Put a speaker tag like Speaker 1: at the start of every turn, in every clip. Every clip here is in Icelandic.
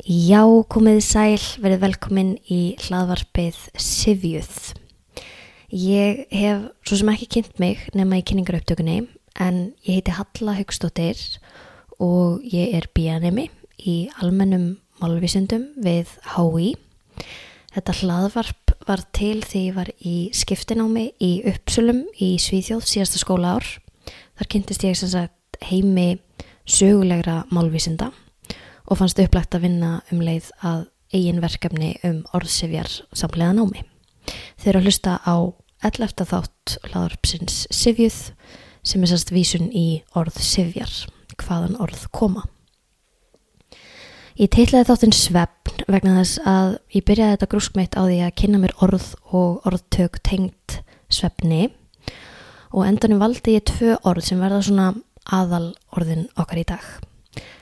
Speaker 1: Já, komiði sæl, verið velkomin í hlaðvarpið Sivjuð. Ég hef svo sem ekki kynnt mig nema í kynningaraupptökunni en ég heiti Halla Haugstóttir og ég er bíanemi í almennum málvísundum við HÍ. Þetta hlaðvarp var til því ég var í skiptinámi í Uppsulum í Svíþjóð síðasta skóla ár. Þar kynntist ég sagt heimi sögulegra málvísunda og fannst upplagt að vinna um leið að eigin verkefni um orðsifjar samlega námi. Þeir eru að hlusta á 11. þátt hlaðarpsins Sivjuð sem er sérst vísun í orðsifjar, hvaðan orð koma. Ég teitlaði þáttinn svefn vegna þess að ég byrjaði þetta grúskmeitt á því að kynna mér orð og orðtök tengt svefni og endanum valdi ég tvö orð sem verða svona aðal orðin okkar í dag.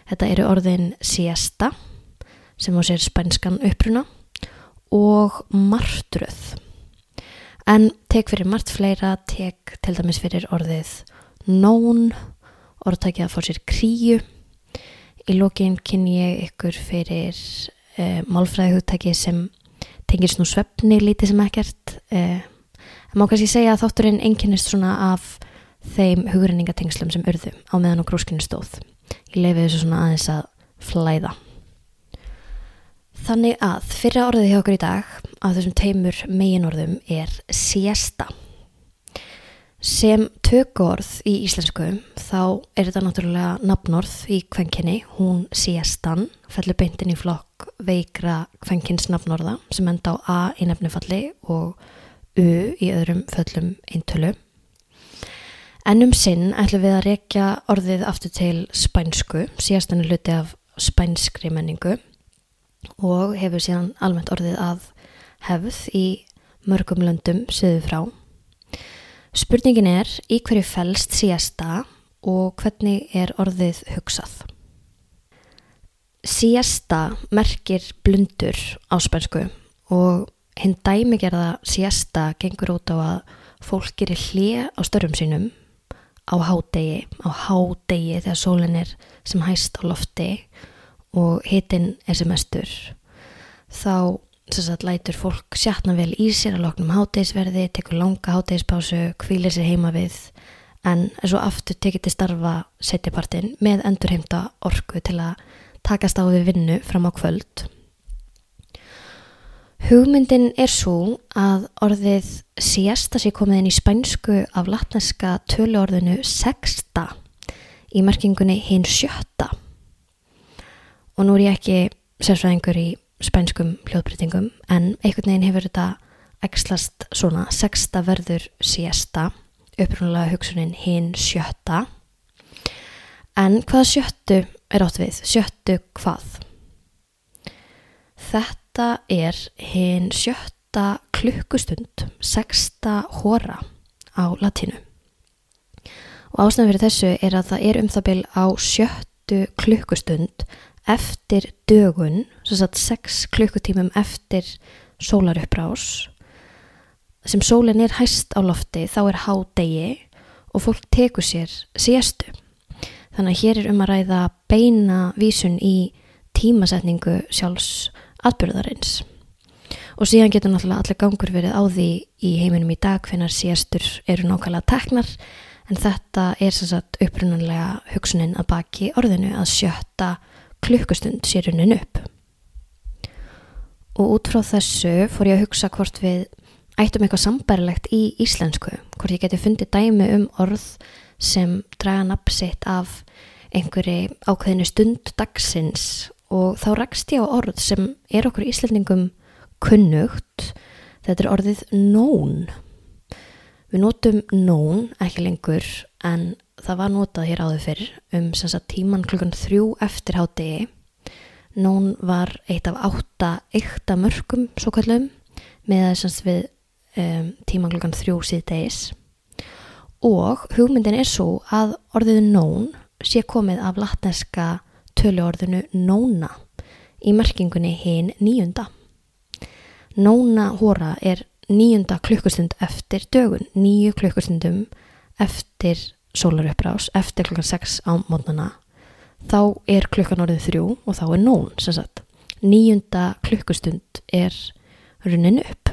Speaker 1: Þetta eru orðin siesta sem á sér spænskan uppruna og martröð. En tek fyrir margt fleira, tek til dæmis fyrir orðið nón, orðtækið að fá sér kríu. Í lókinn kynni ég ykkur fyrir eh, málfræði hugtæki sem tengir nú svefni lítið sem ekkert. Eh, en má kannski segja að þátturinn enginnist svona af þeim hugrenningatengslum sem urðu á meðan og grúskinu stóð. Ég leifi þessu svona aðeins að flæða. Þannig að fyrra orðið hjá okkur í dag af þessum teimur meginorðum er siesta. Sem tökorð í íslensku þá er þetta náttúrulega nafnorð í kvenkinni, hún siestan, fellur beintin í flokk veikra kvenkins nafnorða sem enda á A í nefnifalli og U í öðrum föllum eintölu. Ennum sinn ætlum við að rekja orðið aftur til spænsku, síðast hann er hluti af spænskri menningu og hefur síðan almennt orðið að hefð í mörgum löndum söðu frá. Spurningin er í hverju fælst síasta og hvernig er orðið hugsað. Síasta merkir blundur á spænsku og hinn dæmigerða síasta gengur út á að fólk gerir hlið á störrum sínum á hádegi, á hádegi þegar sólinn er sem hæst á lofti og hitin er sem mestur. Þá sagt, lætur fólk sjatna vel í sér að loknum hádegisverði, tekur langa hádegispásu, kvílir sér heima við en svo aftur tekið til starfa setjapartin með endurheimta orku til að takast á við vinnu fram á kvöld Hugmyndin er svo að orðið siesta sé komið inn í spænsku af latneska töluorðinu sexta í merkingunni hinn sjötta. Og nú er ég ekki sérfræðingur í spænskum hljóðbrytingum en einhvern veginn hefur þetta ekslast svona sexta verður siesta, upprúnulega hugsunin hinn sjötta. En hvað sjöttu er átt við? Sjöttu hvað? Þetta Þetta er hinn sjötta klukkustund, sexta hóra á latinu. Og ástæðan fyrir þessu er að það er um það byl á sjöttu klukkustund eftir dögun, svo að sex klukkutímum eftir sólarupprás. Sem sólinn er hæst á lofti þá er hádegi og fólk tekur sér sérstu. Þannig að hér er um að ræða beina vísun í tímasetningu sjálfs atbyrðarins. Og síðan getur náttúrulega allir gangur verið á því í heiminum í dag hvenar síastur eru nákvæmlega teknar en þetta er sem sagt upprunanlega hugsunin að baki orðinu að sjötta klukkustund sérunin upp. Og út frá þessu fór ég að hugsa hvort við ættum eitthvað sambærilegt í íslensku, hvort ég geti fundið dæmi um orð sem draga napsitt af einhverju ákveðinu stund dagsins og þá rakst ég á orð sem er okkur íslendingum kunnugt. Þetta er orðið nón við notum nón ekki lengur en það var notað hér áður fyrr um tíman klukkan þrjú eftir hátegi nón var eitt af átta eitt af mörgum svo kallum með þess að við um, tíman klukkan þrjú síðdeis og hugmyndin er svo að orðið nón sé komið af latneska töluorðinu nóna í merkingunni hinn nýjunda. Nóna hóra er nýjunda klukkustund eftir dögun, nýju klukkustundum eftir sólarupprás, eftir klukkan 6 á mótnana. Þá er klukkan orðið þrjú og þá er nón sem sagt. nýjunda klukkustund er runnin upp.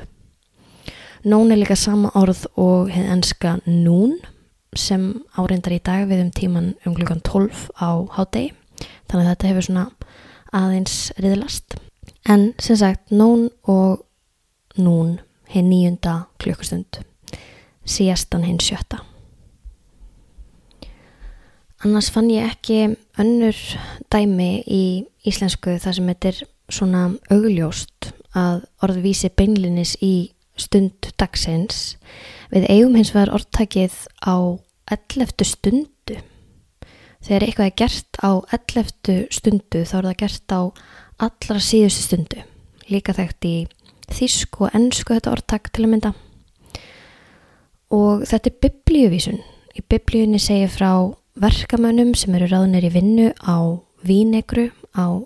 Speaker 1: Nón er líka sama orð og hefði enska nún sem áreindar í dag við um tíman um klukkan 12 á hádegi. Þannig að þetta hefur svona aðeins riðlast. En sem sagt, nón og nún hefði nýjunda klukkustund. Síastan hinn sjötta. Annars fann ég ekki önnur dæmi í íslensku þar sem þetta er svona augljóst að orðvísi beinlinis í stund dagsins. Við eigum hins vegar orðtakið á 11. stundu. Þegar eitthvað er gert á 11. stundu þá er það gert á allra síðustu stundu. Líka þekkt í þísku og ennsku þetta orðtak til að mynda. Og þetta er biblíuvísun. Í biblíunni segir frá verkamönnum sem eru ráðnir í vinnu á vínegru á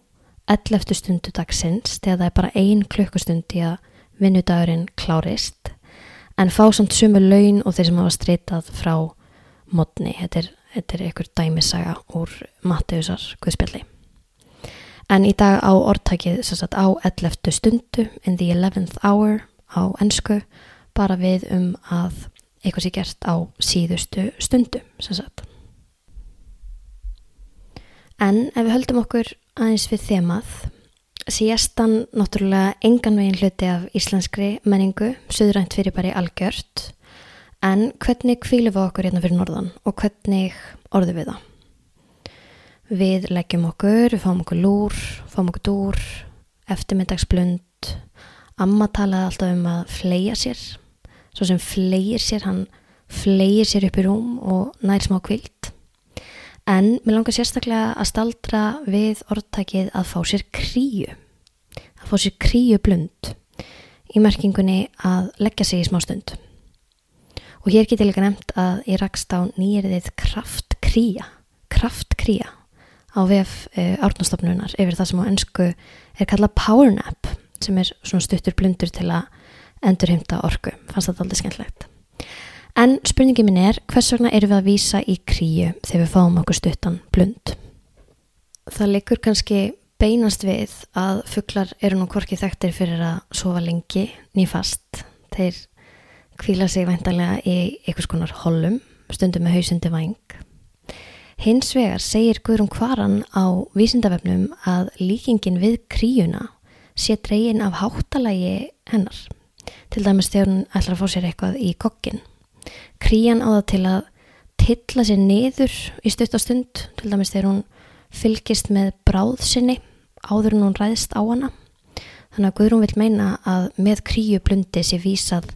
Speaker 1: 11. stundu dagsins þegar það er bara ein klukkustund í að vinnudagurinn klárist en fá samt sumu laun og þeir sem hafa streytað frá modni. Þetta er, þetta er einhver dæmisaga úr Matteusar Guðspjalli. En í dag á orðtækið sagt, á 11. stundu in the 11th hour á ennsku bara við um að eitthvað sé gert á síðustu stundu. En ef við höldum okkur aðeins við þemað, síastan náttúrulega engan veginn hluti af íslenskri menningu, söðrænt fyrir bara í algjört, en hvernig kvílu við okkur hérna fyrir norðan og hvernig orðu við það? Við leggjum okkur, við fáum okkur lúr, fáum okkur dúr, eftirmyndagsblund, amma talaði alltaf um að fleia sér, svo sem fleir sér, hann fleir sér upp í rúm og nær smá kvilt. En mér langar sérstaklega að staldra við orðtækið að fá sér kríu, að fá sér kríu blund í merkingunni að leggja sig í smá stund. Og hér getur líka nefnt að ég rakst á nýjirðið kraftkría, kraftkría á VF uh, eh, árnastofnunar yfir það sem á ennsku er kallað powernap sem er svona stuttur blundur til að endurheimta orku. Fannst þetta aldrei skemmtlegt. En spurningin minn er, hvers vegna eru við að výsa í kríu þegar við fáum okkur stuttan blund? Það leikur kannski beinast við að fugglar eru nú korkið þekktir fyrir að sofa lengi nýfast. Þeir kvíla sig væntalega í einhvers konar hollum, stundum með hausundi væng. Hins vegar segir Guðrún Kvaran á vísindavefnum að líkingin við kríuna sé dregin af háttalægi hennar. Til dæmis þegar hún ætlar að fá sér eitthvað í kokkin. Krían á það til að tilla sér niður í stuttastund, til dæmis þegar hún fylgist með bráð sinni áður en hún ræðst á hana. Þannig að Guðrún vil meina að með kríu blundi sé vísað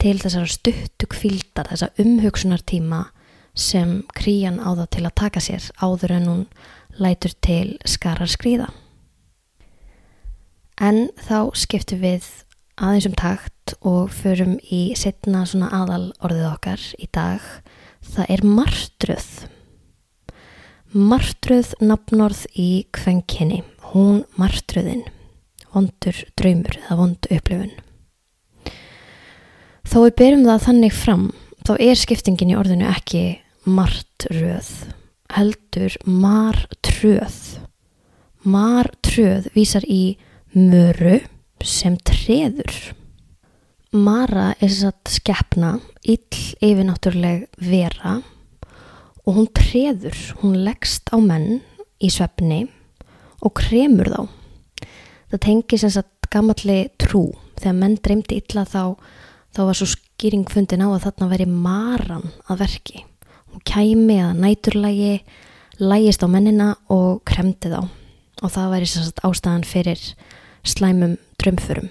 Speaker 1: til þessar stuttu kvildar, þessar umhugsunartíma sem krían á það til að taka sér áður en hún lætur til skarar skrýða. En þá skiptum við aðeins um takt og förum í setna svona aðal orðið okkar í dag. Það er martröð. Martröð nafnorð í kvenkinni. Hún martröðin. Vondur draumur eða vond upplifun. Þó við byrjum það þannig fram, þá er skiptingin í orðinu ekki martröð. Heldur martröð. Martröð vísar í möru sem treður. Mara er þess að skeppna ill yfirnáttúrleg vera og hún treður, hún leggst á menn í svefni og kremur þá. Það tengis þess að gammalli trú, þegar menn dreymdi illa þá, þá var svo skýring fundin á að þarna veri maran að verki. Hún kæmi að næturlægi, lægist á mennina og kremdi þá og það væri að ástæðan fyrir slæmum drömfurum.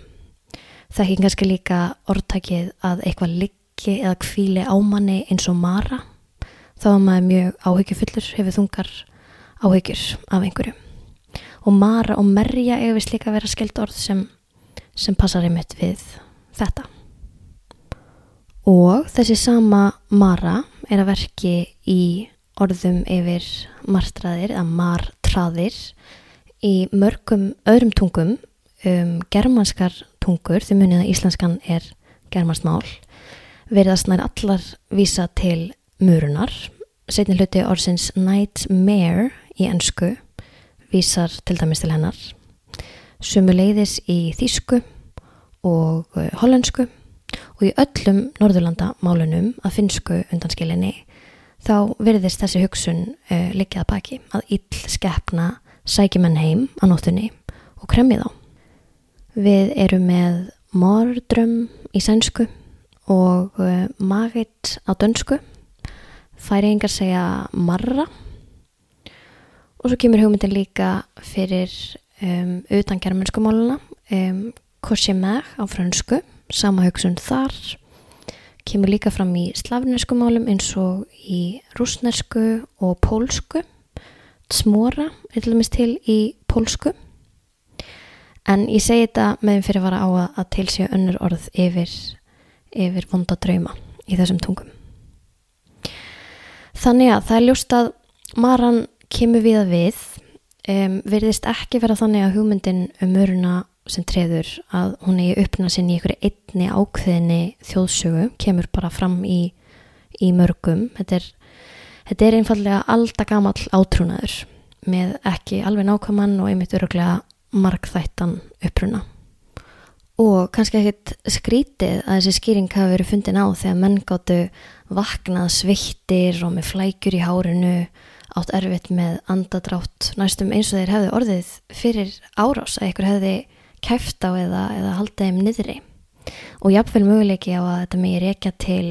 Speaker 1: Það ekki kannski líka orðtækið að eitthvað liggi eða kvíli ámanni eins og mara. Þá er maður mjög áhyggjufullur, hefur þungar áhyggjur af einhverju. Og mara og merja er vist líka að vera skeld orð sem, sem passar einmitt við þetta. Og þessi sama mara er að verki í orðum yfir martraðir eða martraðir í mörgum öðrum tungum um, germanskar tungur, þau munið að íslenskan er germansmál, verðast nær allar vísa til murunar. Setni hluti orðsins nightmare í ennsku vísar til dæmis til hennar. sumuleiðis í þýsku og uh, hollensku og í öllum Norðurlanda málunum að finsku undanskilinni þá virðist þessi hugsun uh, likjað baki að ill skeppna sækjumenn heim á nóttunni og kremja þá. Við erum með mordröm í sænsku og uh, magitt á dönsku. Færingar segja marra og svo kemur hugmyndin líka fyrir um, utan germanskumáluna um, Kosjemer á fransku, sama hugsun þar. Kemur líka fram í slavnesku málum eins og í rúsnesku og pólsku. Smóra er til dæmis til í pólsku. En ég segi þetta með þeim fyrir að vara á að, að til séu önnur orð yfir, yfir vonda drauma í þessum tungum. Þannig að það er ljóst að maran kemur við að við. Um, verðist ekki vera þannig að hugmyndin um möruna sem treður að hún eigi uppna sinni í einhverju einni ákveðinni þjóðsögu kemur bara fram í, í mörgum. Þetta er, þetta er einfallega alltaf gamall átrúnaður með ekki alveg nákvæmann og einmitt öruglega markþættan uppruna. Og kannski ekkit skrítið að þessi skýring hafi verið fundin á þegar menn gáttu vaknað sveittir og með flækjur í hárinu átt erfitt með andadrátt næstum eins og þeir hefði orðið fyrir árás að einhver hefði kæft á eða, eða haldið þeim niðri og jáfnveil möguleiki á að þetta megi reykja til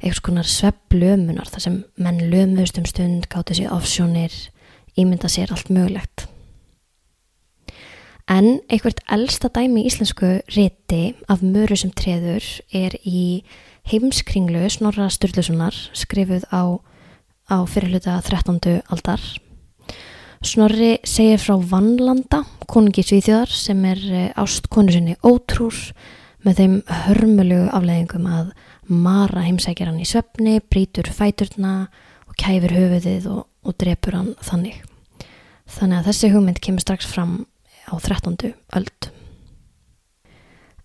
Speaker 1: einhvers konar svepplömunar þar sem menn lömuðust um stund, gáttu sér ofsjónir, ímynda sér allt mögulegt. En einhvert elsta dæmi í íslensku riti af möru sem treður er í heimskringlu Snorra Sturlusonar skrifuð á, á fyrirluta 13. aldar Snorri segir frá Vannlanda, konungi Svíþjóðar sem er eh, ást konu sinni ótrúr með þeim hörmulegu afleðingum að mara heimsækjar hann í svefni, brítur fæturna og kæfir höfuðið og, og drepur hann þannig. Þannig að þessi hugmynd kemur strax fram á 13. öld.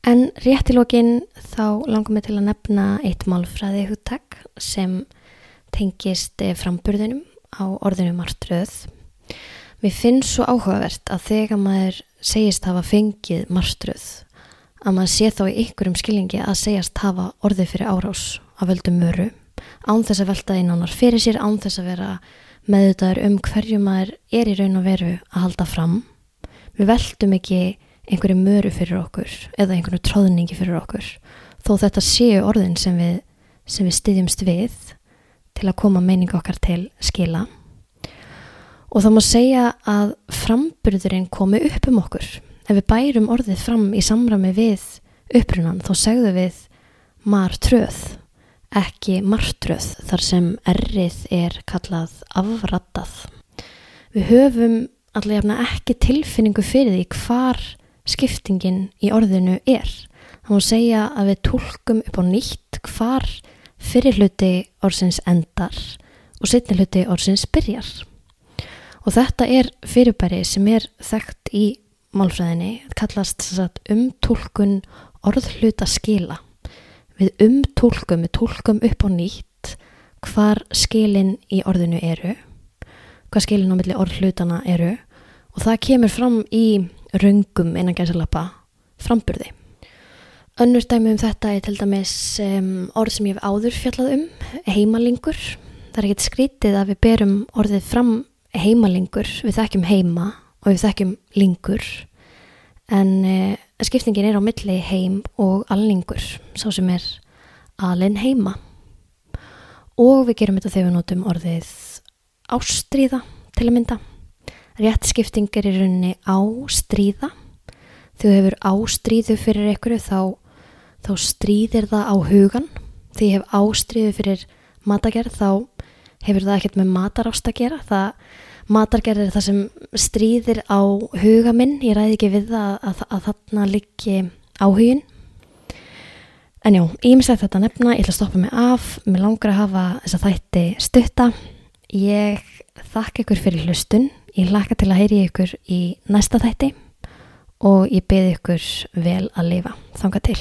Speaker 1: En rétt í lókin þá langum við til að nefna eitt málfræði hugtak sem tengist eh, framburðinum á orðinu martröð Mér finnst svo áhugavert að þegar maður segist hafa fengið marstruð að maður sé þá í ykkurum skilningi að segjast hafa orðið fyrir árás af völdum möru án þess að velta einánar fyrir sér án þess að vera meðutaður um hverju maður er í raun og veru að halda fram. Við veltum ekki einhverju möru fyrir okkur eða einhverju tróðningi fyrir okkur þó þetta séu orðin sem við, við styðjumst við til að koma meininga okkar til skila og það má segja að framburðurinn komi upp um okkur. Ef við bærum orðið fram í samrami við upprunan þá segðu við martröð, ekki martröð þar sem errið er kallað afrattað. Við höfum allavega ekki tilfinningu fyrir því hvar skiptingin í orðinu er. Það má segja að við tólkum upp á nýtt hvar fyrir hluti orðsins endar og setni hluti orðsins byrjar. Og þetta er fyrirbæri sem er þekkt í málfræðinni, kallast umtúlkun orðhluta skila. Við umtúlkum, við túlkum upp og nýtt hvar skilin í orðinu eru, hvað skilin á milli orðhlutana eru og það kemur fram í röngum innan gæsalappa framburði. Önnur dæmi um þetta er til dæmis um, orð sem ég hef áður fjallað um, heimalingur. Það er ekkert skrítið að við berum orðið fram heimalingur, við þekkjum heima og við þekkjum lingur en uh, skiptingin er á milli heim og allingur sá sem er alin heima. Og við gerum þetta þegar við notum orðið ástríða til að mynda. Rétt skipting er rauninni ástríða. Þú hefur ástríðu fyrir einhverju þá, þá stríðir það á hugan ég hef ástríðu fyrir matagerð þá hefur það ekkert með matarást að gera? Það matargerð er það sem stríðir á huga minn. Ég ræði ekki við að, að, að þarna liggi áhugin en já, ég mislega þetta nefna. Ég ætla að stoppa mig af, mér langar að hafa þessa þætti stutta. Ég þakka ykkur fyrir hlustun. Ég laka til að heyri ykkur í næsta þætti. Og ég beði ykkur vel að lifa þanga til